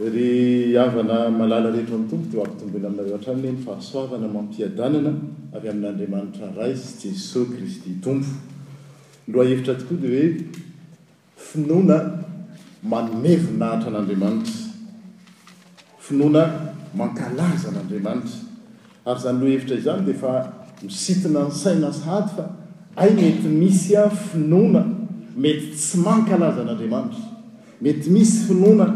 Ry havana malala rehetra ao amin'ny Tompo, dia ho ampitomboina aminareo hatrany ny fahasoavana amam-piadanana avy amin'Andriamanitra Ray sy Jesoa Kristy Tompo. Ny lohahevitra tokoa dia hoe, Finoana manome voninahitra an'Andriamanitra. Finoana mankalaza an'Andriamanitra. Ary izany lohahevitra izany dia efa misintona ny saina sahady fa hay mety misy finoana mety tsy mankalaza an'Andriamanitra. Mety misy finoana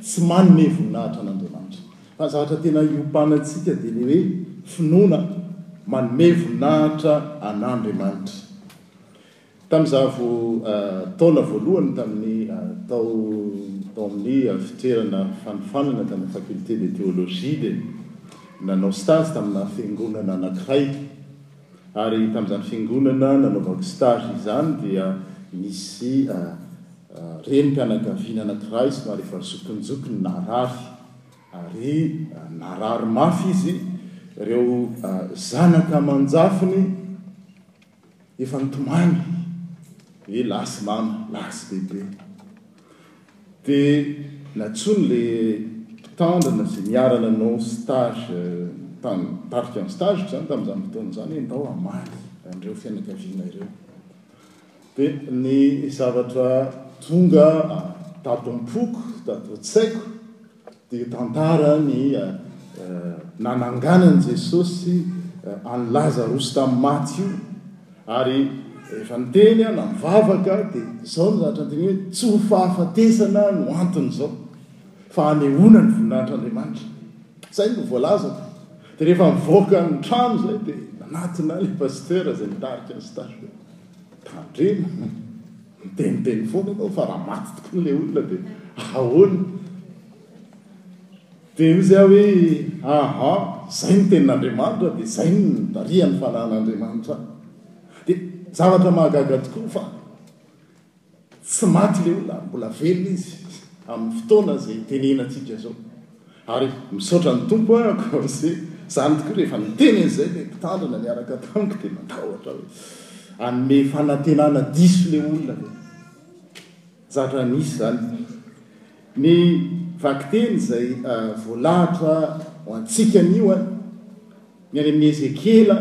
tsy manome voninahitra an'Andriamanitra. Fa ny zavatra tena hiompanana antsika dia ny hoe finoana manome voninahitra an'Andriamanitra. Tamin'izaho vao taona voalohany tamin'ny tao tao amin'ny fitoerana fanofanana tamin'ny faculté de théologie dia nanao stage tamina fiangonana anankiray ary tamin'izany fiangonana nanaovako stage izany dia nisy renim-pianakaviana anankiray somary efa zokinjokiny narary ary narary mafy izy, ireo zanaka aman-jafiny. Efa nitomany e lasy mama lasy bebe de natsoiny le mpitandrina ze niara nanao stage tany nitarika ny stage ko zany tamzany fotoana zany hoe ndao hamaly anreo fianakaviana ireo de ny zavatra tonga tato ampoko tato antsaiko Dia tantara ny nananganan'i Jesosy an'i Lazarosy tamin'ny maty io, ary rehefa niteny aho na nivavaka dia izao no zatra noteny hoe, tsy ho fahafatesana no anton'izao, fa hanehoana ny voninahitr'Andriamanitra. Izay no voalazako. Dia rehefa nivoaka ny trano izay dia nanatona ilay pasteur izay nitarika azy tato hoe, Tandremo. Miteniteny foana ianao fa raha maty tokoa ilay olona dia ahoana? Dia hoy Zah hoe, Aha, izay ny tenin'Andriamanitra dia izay no nitarihan'ny fanahin'Andriamanitra ahy. Dia zavatra mahagaga tokoa fa tsy maty ilay olona ary mbola velona izy amin'ny fotoana izay itenenantsika izao. Ary misaotra ny Tompo aho akory izany tokoa rehefa niteny an'izay ilay mpitandrina niaraka tamiko dia natahotra hoe hanome fanantenana diso ilay olona ve? Zatra nisy izany ny vakiteny izay voalahatra ho antsika anio a! Ny any amin'ny Ezekiela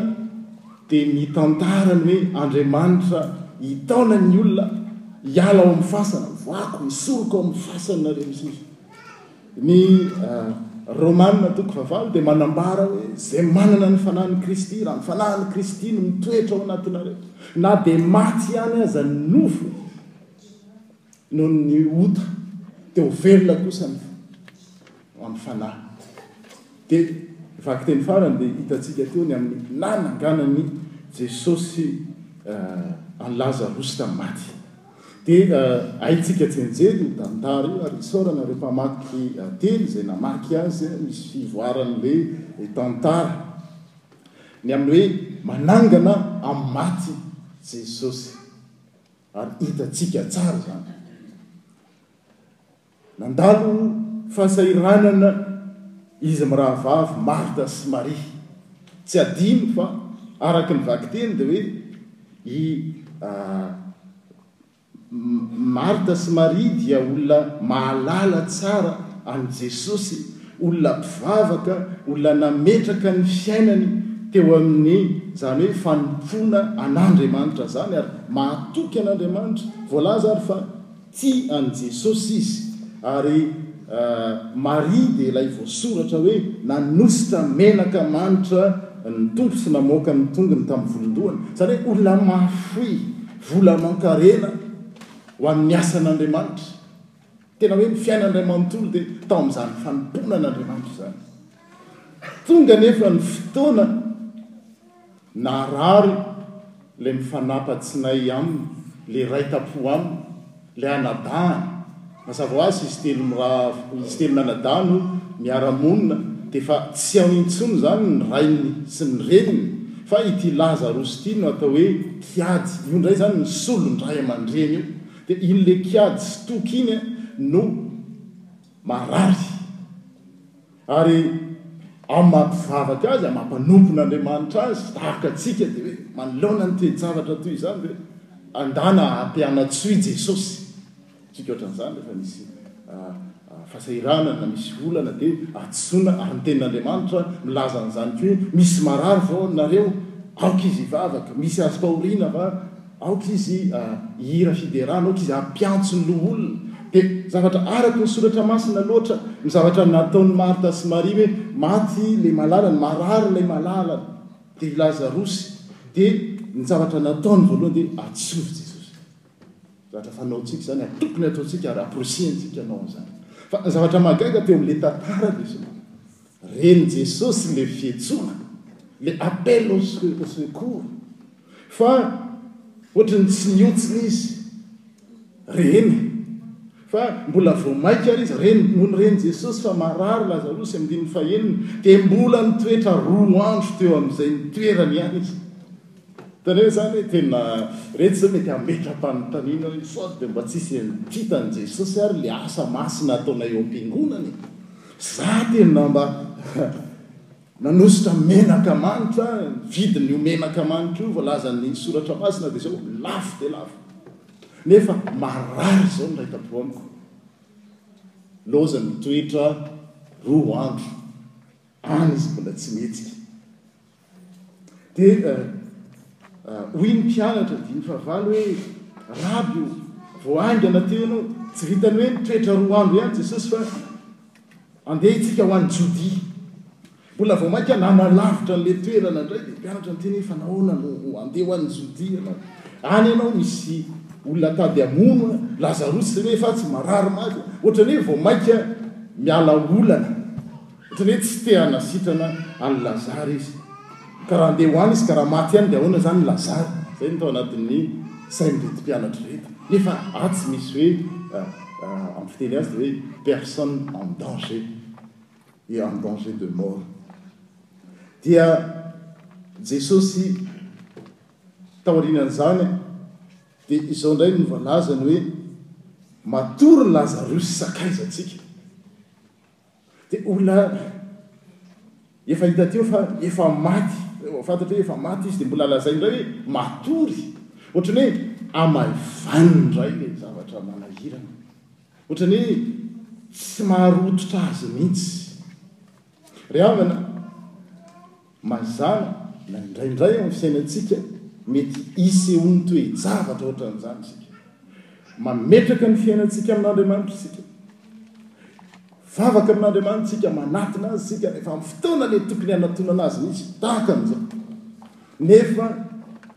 dia mitantara ny hoe Andriamanitra hitaona ny olona hiala ao amin'ny fasana, voako, hisoroko ao amin'ny fasana nareo, sisa. Ny Romana toko fahavalo dia manambara hoe izay manana ny Fanahin'i Kristy, raha ny Fanahin'i Kristy no mitoetra ao anatinareo, na dia maty ihany aza ny nofo noho ny ota, dia ho velona kosa ny fo, amin'ny Fanahy. Dia vakiteny farany dia hitantsika teo ny amin'ny nananganan'i Jesosy an'i Lazarosy tamin'ny maty. Dia haintsika tsy hianjera io tantara io ary isaorana ireo mpamaky teny izay namaky azy misy fivoaran'ilay tantara. Ny amin'ny hoe manangana amin'ny maty Jesosy. Ary hitantsika tsara izany. Nandalo fahasahiranana izy mirahavavy Marta sy Maria. Tsy adino fa araka ny vakiteny dia hoe i Marta sy Maria dia olona mahalala tsara an'i Jesosy, olona mpivavaka, olona nametraka ny fiainany teo amin'ny izany hoe fanompoana an'Andriamanitra izany ary mahatoky an'Andriamanitra. Voalaza ary fa Tia an'i Jesosy izy, ary Maria dia ilay voasoratra hoe nanositra menaka manitra ny Tompo sy namoaka ny tongony tamin'ny volon-dohany. Izany hoe olona mahafoy vola aman-karena ho an'ny asan'Andriamanitra. Tena hoe ny fiainany iray manontolo dia tao amin'izany fanompoana an'Andriamanitra izany. Tonga anefa ny fotoana. Narary le mifanapa tsinay aminy le raitapo aminy le anadahany mazava ho azy izy telo mirahaf izy telo mianadahy no miara monina de fa tsy ao intsony zany ny rainy sy ny reniny fa ity laza roso ity no atao hoe kiady io ndray zany ny solon dray aman dreny io de iny le kiady sy toky iny no Marary. Ary amin'ny maha mpivavaka azy, amin'ny maha mpanompon' Andriamanitra azy, tahaka antsika, dia hoe manoloana ny toe-javatra toy izany dia hoe andana hampianatsoy Jesosy antsika. Ohatran'izany rehefa misy fahasahiranana na misy olana dia antsoina, ary ny tenin' Andriamanitra milaza an'izany koa hoe misy marary vao nareo? Aoka izy hivavaka. Misy azo fahoriana va? Aoka izy hihira fiderana, aoka izy hampiantso ny loholona. Dia zavatra araky ny soratra masina loatra ny zavatra nataon'i Marta sy Maria hoe maty ilay malalany, marary ilay malalany, dia i Lazarosy. Dia ny zavatra nataony voalohany dia atsory Jesosy. Zavatra fanaontsika izany ary tokony ataontsika ary amporisihantsika hanao an'izany. Fa ny zavatra mahagaga teo amin'ilay tantara dia izao, Ren'i Jesosy ilay fihetsoana, ilay appel au secours, fa ohatran'ny tsy mihontsina izy. Reny, fa mbola vao maika ary izy, reny, nony ren'i Jesosy fa marary Lazarosy, andininy fahenina, dia mbola nitoetra roa andro teo amin'izay nitoerany ihany izy. Hitanay hoe izany hoe tena, reny izao mety hametra-panontaniana hoe sao dia mba tsy hisy an'ity tany Jesosy ary ilay asa masina ataonay eo am-piangonana e? Za tena mba nanositra menaka manitra, ny vidin'io menaka manitra io voalazan'ny soratra masina dia zao, lafo dia lafo. Nefa marary zao ny ray tampo amiko. Loza mitoetra roa andro, any izy mbola tsy mihetsika. Dia hoy ny mpianatra dimy fahavalo hoe, Raby ô, vao haingana teo ianao. Tsy vitan'ny hoe nitoetra roa andro ihany Jesosy fa andeha isika ho any Jodia. Mbola vao mainka nanalavitra an'ilay toerana indray dia mpianatra niteny hoe fa nahoana no andeha ho any Jodia ianao? Any ianao misy olona tady hamono Lazarosy rehefa tsy marary maty. Ohatran'ny hoe vao mainka miala olana. Ohatran'ny hoe tsy te hanasitrana an'i Lazare izy. Ka raha handeha ho any izy ka raha maty any dia ahoana izany i Lazare? Izay no tao anatin'ny sain'ireto mpianatra ireto. Nefa atsy misy hoe, amin'ny fiteny atsy dia hoe personne en danger et en danger de mort. Dia Jesosy taorianan'izany dia izao indray no voalazany hoe, matory Lazareo sy sakaiza antsika. Dia olona efa hita teo fa efa maty, rehefa fantatra hoe efa maty izy dia mbola lazainy indray hoe matory, ohatran'ny hoe hamaivaniny indray ilay zavatra manahirana, ohatran'ny hoe tsy maharototra azy mihitsy. Ry havana, Mazàna na indraindray amin'ny fiainantsika, mety isehoan'ny toe-javatra hoatran'izany isika. Mametraka ny fiainantsika amin'Andriamanitra isika. Mivavaka amin'Andriamanitra isika, manatona Azy isika, rehefa amin'ny fotoana ilay tokony hanatonana Azy mihitsy, tahaka an'izao. Nefa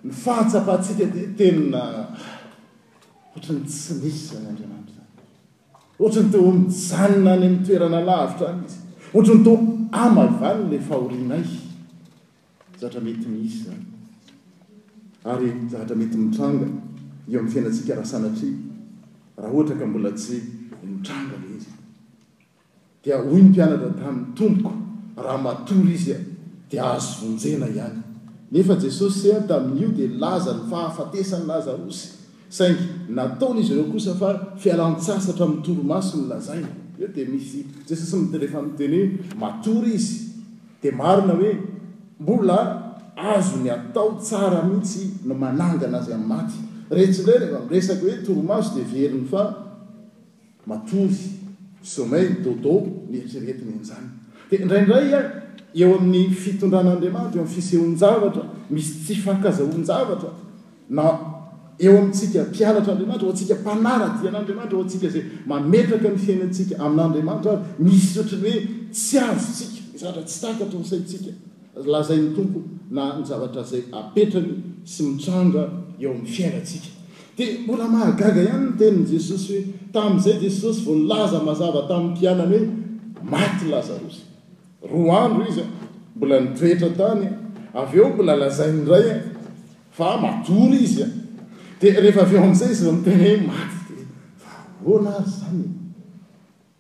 ny fahatsapantsika dia tena hoatran'ny tsy misy izany Andriamanitra izany. Ohatry ny te-ho mijanona any amin'ny toerana lavitra any izy. Ohatry ny toa amavany ilay fahorianay. Zatra mety misy izany. Ary zatra mety mitranga eo amin'ny fiainantsika raha sanatria, raha ohatra ka mbola tsy nitranga ilay izy. Dia hoy ny mpianatra taminy, Tompoko, raha matory izy dia azo vonjena ihany. Nefa Jesosy ea tamin'io dia nilaza ny fahafatesan'i Lazarosy, saingy nataon'izy ireo kosa fa fialan-tsasatra amin'ny torimaso no lazainy. Eo dia misy Jesosy mit rehefa miteny hoe matory izy, dia marina hoe mbola azony atao tsara mihitsy ny manangana azy amin'ny maty. Retsinay rehefa miresaka hoe torimaso dia heveriny fa Matory, sommeil, dodo, mieritrerety ny anjany. Dia indraindray aho, eo amin'ny fitondran'Andriamanitra, eo amin'ny fisehoan-javatra, misy tsy fankazahoan-javatra, na eo amintsika mpianatr'Andriamanitra, ho antsika mpanara-dia an'Andriamanitra, ho antsika izay mametraka ny fiainantsika amin'Andriamanitra ary, misy ohatran'ny hoe tsy azontsika izatra, tsy takatry ny saintsika. Lazain'ny Tompo na ny zavatra izay apetrany sy mitranga eo amin'ny fiainantsika. Dia mbola mahagaga ihany ny tenin'i Jesosy hoe tamin'izay Jesosy vao nilaza mazava tamin'ny mpianany hoe maty Lazarosy. Roa andro izy mbola nitoetra tany avy eo mbola lazainy indray fa matory izy. Dia rehefa avy eo amin'izay izy no miteny hoe maty dia fa ahoana ary izany e?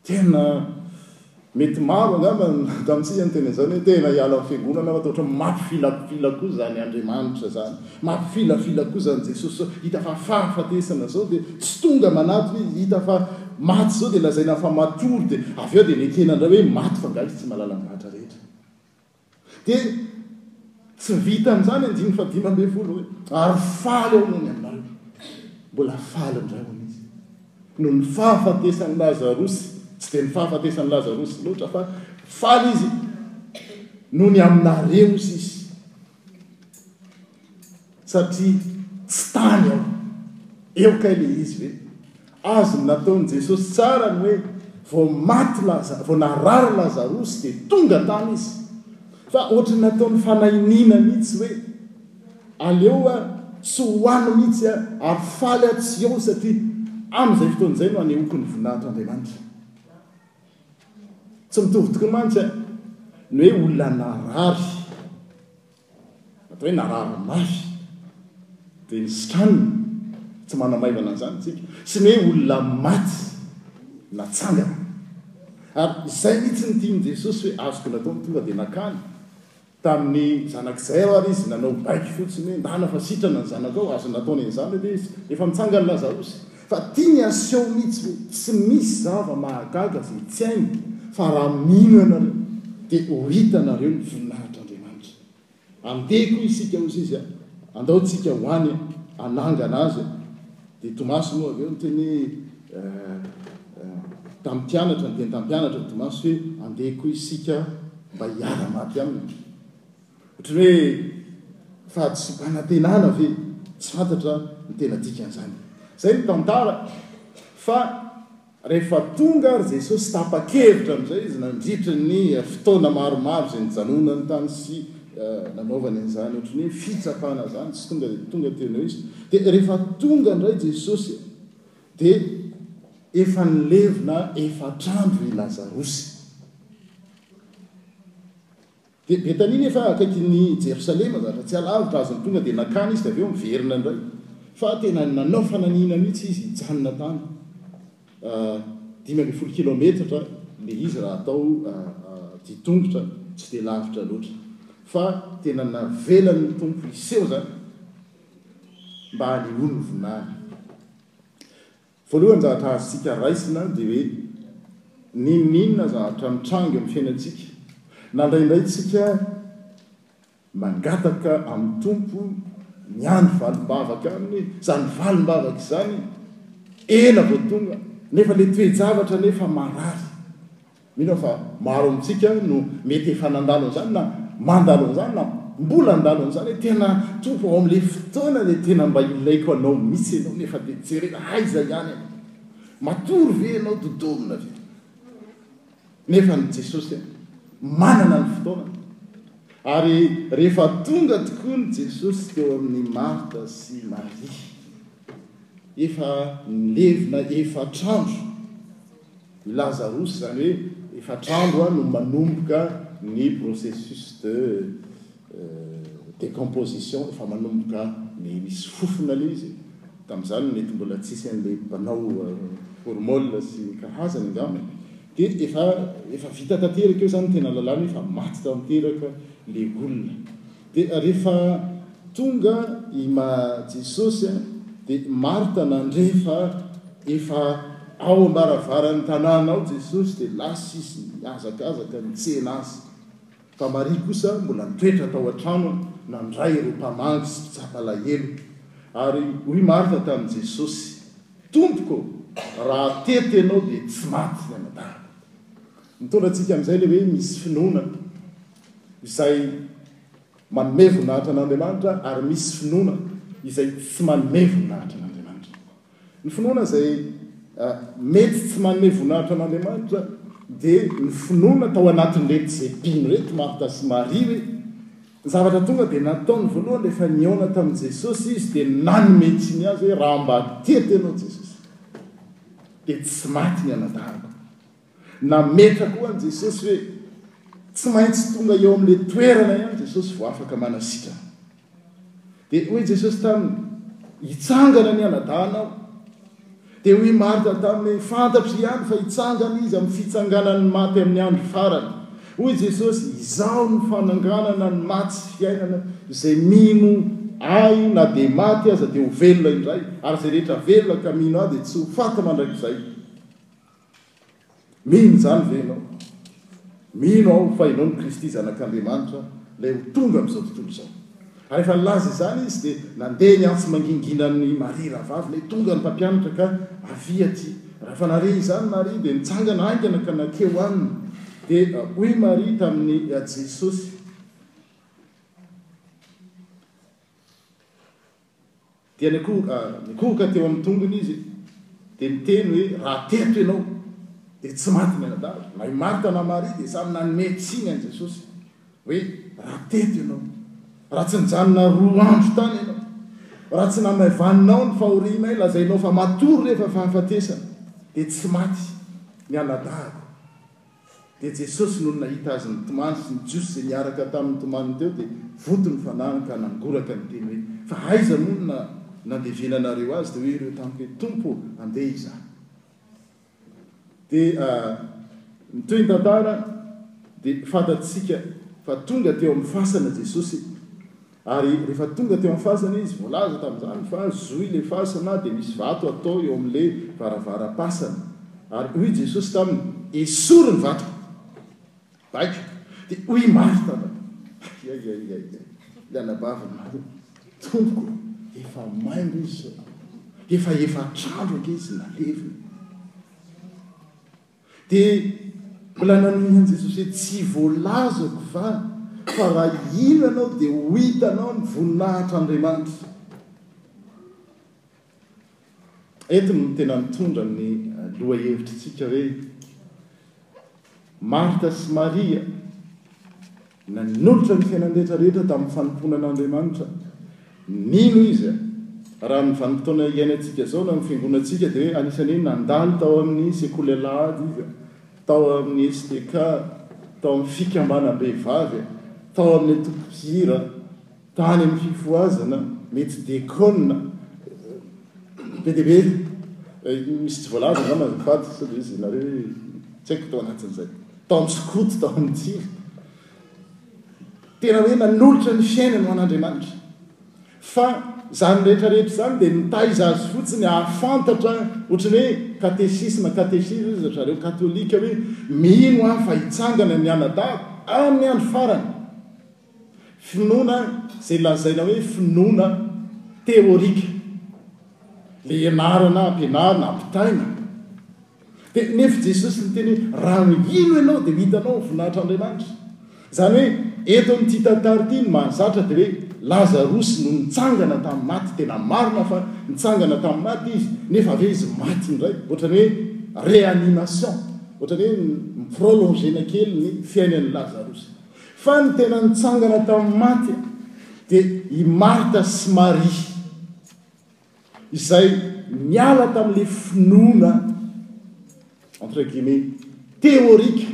Tena mety maro angamba ny tamintsika niteny an'izany hoe tena hiala amin'ny fiangonana aho fa ohatran'ny mampifilafila koa izany Andriamanitra izany, mampifilafila koa izany Jesosy izao, hita fa fahafatesana izao dia tsy tonga manaty hoe hita fa maty izao dia lazaina fa matory dia avy eo dia nekena indray hoe maty fa angaha izy tsy mahalala ny varatra rehetra. Dia tsy vitan'izany andininy fahadimy ambin'ny folo hoe, Ary faly aho noho ny anareo. Mbola faly indray hono izy. Noho ny fahafatesan'i Lazarosy, tsy dia ny fahafatesan'i Lazarosy loatra fa faly izy noho ny aminareo, hoy izy. Satria tsy tany aho. Eo kay le izy ve? Azony nataon'i Jesosy tsara ny hoe vao maty Lazaro, vao narary Lazarosy dia tonga tany izy. Fa ohatran'ny nataony fanahy iniana mihitsy hoe aleo aho tsy ho any mihitsy aho ary faly aho tsy eo satria amin'izay fotoana izay no anehoako ny voninahitr'i Andriamanitra. Tsy mitovy tokoa mantsy ny hoe olona narary. Atao hoe narary mafy. Dia ny scan tsy manamaivana an'izany isika. Sy ny hoe olona maty natsangana. Ary izay mihitsy no tian'i Jesosy hoe azoko natao tonga dia nakany tamin'ny zanak'izay aho ary izy nanao baiko fotsiny hoe ndana fa sitrana ny zanakao, azo nataony an'izany anie izy. Efa nitsangany Lazarosy. Fa tiany aseho mitsy hoe tsy misy zava mahagaga zay tsy hainy fa raha mino ianareo de ho hitanareo ny voninahitr Andriamanitra. Andeha koa isika hozy izy a! Andao tsika ho any anangana azy a! De Tomaso moa avy eo niteny tam mpianatra, niteny tam mpianatra Tomaso hoe andeha koa isika mba hiara maty aminy. Ohatran'ny hoe fahadisoam-panantenana ve? Tsy fantatra ny tena dikan'izany. Izay ny tantara fa rehefa tonga ary Jesosy tapa-kevitra amin'izay Izy nandritra ny fotoana maromaro izay nijanonany tany sy nanaovany an'izany ohatran'ny hoe fitsapana izany tsy tonga dia tonga teo noho Izy. Dia rehefa tonga indray Jesosy dia efa nilevina efatr'andro i Lazarosy. Dia Betania nefa akaikin'i Jerosalema, zatra tsy alavitra azy ny tonga, dia nakany izy, dia avy eo miverina indray. Fa tena nanao fananihina mihitsy izy hijanona tany. Dimy ambin'ny folo kilaometatra le izy raha atao ditongotra, tsy dia lavitra loatra. Fa tena navelan'ny Tompo hiseho zany mba hanehoany voninahiny. Voalohany zavatra azontsika raisina dia hoe n'inon'inona zavatra mitranga eo amin'ny fiainantsika na indraindray tsika mangataka amin'ny Tompo ny andro valim-bavaka aminy, izany valim-bavaka izany ela vao tonga nefa ilay toe-javatra anefa marary. Mino aho fa maro amintsika no mety efa nandalo an'izany na mandalo an'izany na mbola handalo an'izany hoe tena Tompo ao amin'ilay fotoana ilay tena mba ilaiko Anao mihitsy ianao nefa dia jerena aiza ihany Ianao. Matory ve ianao, dodonina ve? Nefa ny Jesosy manana ny fotoana. Ary rehefa tonga tokoa ny Jesosy teo amin'i Marta sy Maria, efa nilevina efatr'andro I Lazarus izany hoe efatra andro no manomboka ny processus de decomposition, efa manomboka misy fofona ilay izy, tamin'izany mety mbola tsisy an'ilay mpanao formol sy ny kahazany angamba, dia efa efa vita tanteraka eo izany ny tena lalàna hoe efa maty tanteraka ilay olona. Dia rehefa tonga i ma Jesosy a, dia Marta nandre fa efa ao am-baravaran'ny tanàna ao Jesosy, dia lasa izy nihazakazaka nitsena Azy. Fa Maria kosa mbola nitoetra tao an-trano nandray ireo mpamangy sy mpitsapa alahelo. Ary hoy Marta tamin'i Jesosy, Tompoko ô, raha teto Ianao dia tsy maty ny anadahinako. Mitondra antsika amin'izay ilay hoe misy finoana. izay manome voninahitra an'Andriamanitra ary misy finoana izay tsy manome voninahitra an'Andriamanitra. Ny finoana izay mety tsy manome voninahitra an'Andriamanitra dia ny finoana tao anatin'ireto izay mpino ireto, Marta sy Maria, hoe ny zavatra tonga dia nataony voalohany rehefa nihaona tamin'i Jesosy izy dia nanome tsiny azy hoe raha mba tia tena aho Jesosy dia tsy maty ny anadahiko. Nametraka ho an'i Jesosy hoe tsy maintsy tonga eo amin'ilay toerana ihany Jesosy vao afaka manasitrana. Dia hoy Jesosy taminy, Hitsangana ny anadahinao. Dia hoy Marta taminy hoe, Fantatro ihany fa hitsangana izy amin'ny fitsanganan'ny maty amin'ny andro farany. Hoy Jesosy, Izaho no fananganana ny maty sy fiainana, izay mino Ahy na dia maty aza dia ho velona indray, ary izay rehetra velona ka mino Ahy dia tsy ho faty mandrakizay. Mino izany ve ianao? Mino aho fa ianao no Kristy Zanak'Andriamanitra, ilay ho tonga amin'izao tontolo izao. Ary rehefa nilaza izany izy, dia nandeha niantso mangingina an'i Maria rahavaviny hoe, Tonga ny Mpampianatra ka, avia aty. Rehefa nare izany Maria, dia nitsangana haingana ka nankeo aminy. Dia hoy Maria tamin'i Jesosy. Dia nikohoka, nikohoka teo amin'ny tongony izy, dia niteny hoe, Raha teto ianao, dia tsy maty ny anadahy. Na i Marta na Maria dia samy nanome tsiny an'i Jesosy, hoe, Raha teto ianao, raha tsy nijanona roa andro tany ianao, raha tsy namaivaninao ny fahorianay, lazainao fa matory rehefa fahafatesana, dia tsy maty ny anadahiko. Dia Jesosy nony nahita azy nitomany sy ny Jiosy izay niaraka taminy nitomany teo dia voto ny fanahiny ka nangoraka niteny hoe, Fa aiza moa no nandevenanareo azy? Dia hoy ireo tamiko hoe, Tompo ô, andeha izahay. Dia mitohy ny tantara dia fantatsika fa tonga teo amin'ny fasana Jesosy Ary rehefa tonga teo amin'ny fasana izy, voalaza tamin'izany fa zohy ilay fasana dia misy vato atao eo amin'ilay varavaram-pasana. Ary hoy Jesosy taminy, Esory ny vato! Baiko! Dia hoy i Marta, Aiaiaiaiai! Ilay anabaviny mahay, Tompoko, efa maimbo izy izao, efa efatr'andro ange izy nalevina. Dia mbola nanohy an'i Jesosy hoe, Tsy voalazako va fa raha hino ianao dia ho hitanao ny voninahitr'Andriamanitra? Eto no tena mitondra ny lohahevitritsika hoe Marta sy Maria. Nanolotra ny fiainany rehetra rehetra tamin'ny fanompoana an'Andriamanitra. Nino izy. Raha amin'ny vanim-potoana iainantsika izao na amin'ny fiangonantsika dia hoe anisan'ny hoe nandalo tao amin'ny Sekoly Alahady izy, tao amin'ny STK, tao amin'ny fikambanam-behivavy, tao amin'ny antoko mpihira, Tany amin'ny fifohazana mety dia Cône be dia be, misy tsy voalaza angamba azafady sao dia izy nareo hoe tsy haiko tao anatin'izay, tao amin'ny skoto, tao amin'ny tsiry. Tena hoe nanolotra ny fiainany ho an'Andriamanitra. Fa izany rehetra rehetra izany dia nitaiza azy fotsiny hahafantatra ohatran'ny hoe katesisma, catéchisme hoy ry zareo katolika hoe mino aho fa hitsangana ny anadahy amin'ny andro farany. Finoana izay lazaina hoe finoana teorika, ilay ianarana ampianarina, ampitaina. Dia nefy Jesosy niteny hoe, raha mino ianao dia ho hitanao ny voninahitr'Andriamanitra. Izany hoe, eto amin'ity tantara ity ny mahazatra dia hoe Lazarosy no nitsangana tamin'ny maty, tena marina fa nitsangana tamin'ny maty izy, nefa avy eo izy maty indray, ohatran'ny hoe réanimation, ohatran'ny hoe mi-prolonger-na kely ny fiainan'i Lazarosy. Fa ny tena nitsangana tamin'ny maty dia i Marta sy Maria, izay niala tamin'ilay finoana entre guillemets teorika,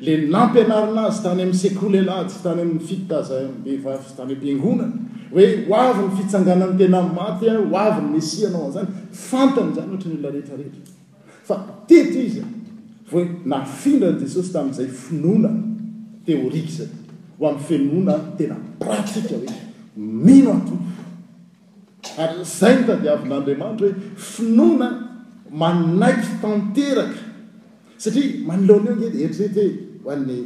ilay nampianarina azy tany amin'ny sekoly alahady sy tany amin'ny fitazam-behivavy sy tany am-piangonana, hoe ho avy ny fitsanganan'ny tena maty, ho avy ny Mesia, hanao an'izany. Fantany izany ohatran'ny olona rehetra rehetra. Fa teto iza vao hoe nafindran'i Jesosy tamin'izay finoana teorika izay ho amin'ny fenoana tena pratika hoe mino aho Tompo. Ary izay no tadiavin'Andriamanitra hoe finoana manaiky tanteraka. Satria manoloana eo ange dia eritrereto hoe ho an'ny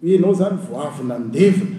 hoe ianao izany vao avy nandevina.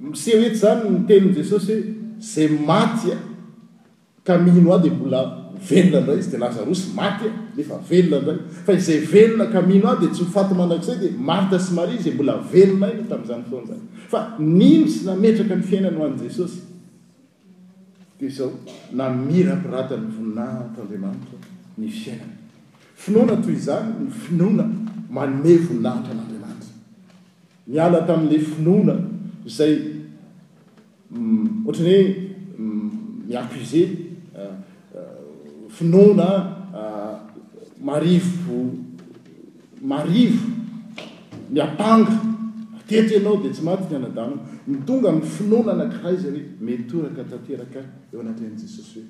Miseho eto izany ny tenin'i Jesosy hoe izay maty ka mino Ahy dia mbola velona indray, izy dia Lazarosy maty nefa velona indray, fa izay velona ka mino Ahy dia tsy ho faty mandrakizay, dia Marta sy Maria izay mbola velona aina tamin'izany fotoana izany fa nino sy nametraka ny fiainany ho an'i Jesosy dia izao namirapiratan'ny voninahitr'Andriamanitra ny fiainany. Finoana toy izany ny finoana manome voninahitra an'Andriamanitra. Niala tamin'ilay finoana izay ohatran'ny hoe mi-accuser, finoana marivo marivo miampanga, teto ianao dia tsy maty ny anadanao, no tonga amin'ny finoana anankiray izay hoe mety toraka tanteraka eo anatrehan'i Jesosy hoe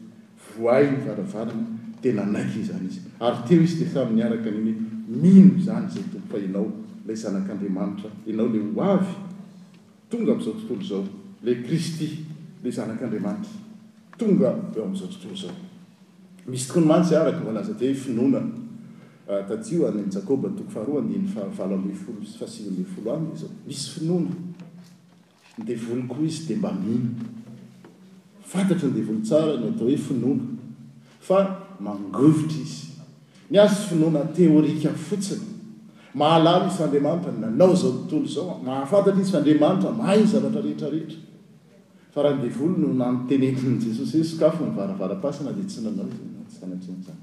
Vohay ny varavarana, dia nanaiky izany izy. Ary teo izy dia samy niaraka nihaona hoe, Mino izany izay Tompo fa Ianao ilay Zanak'Andriamanitra, Ianao ilay ho avy tonga amin'izao tontolo izao, ilay Kristy, ilay Zanak'Andriamanitra tonga eo amin'izao tontolo izao. Misy tokoany mantsy araka ny voalaza teo hoe finoana taty ho any amin'i Jakoba toko faharoa andininy fahavalo ambin'ny folo sy fahasivy ambin'ny folo aminy izao. Misy finoana. Ny devoly koa izy dia mba mino. Fantatry ny devoly tsara ny atao hoe finoana fa mangovitra izy. Ny azy tsy finoana teorika fotsiny. Mahalala izy fa Andriamanitra nanao izao tontolo izao. Mahafantatra izy fa Andriamanitra mahay ny zavatra rehetra rehetra. Fa raha ny devoly no nanontenenan'i Jesosy hoe sokafy ny varavaram-pasana dia tsy nanao izany, sanatria izany.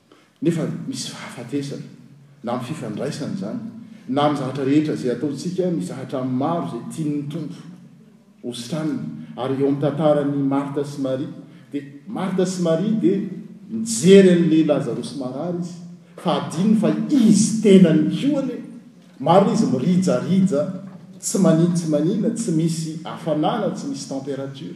Nefa misy fahafatesana, na amin'ny fifandraisana izany, na amin'ny zavatra rehetra izay ataontsika, misy zavatra maro izay tian'ny Tompo hositranina. Ary eo amin'ny tantaran'i Marta sy Maria, dia Marta sy Maria dia nijery an'ilay Lazarosy marary izy, fa adinony fa izy tenany koa anie. Marina izy mirijarija, tsy maninona tsy maninona, tsy misy hafanana, tsy misy temperature.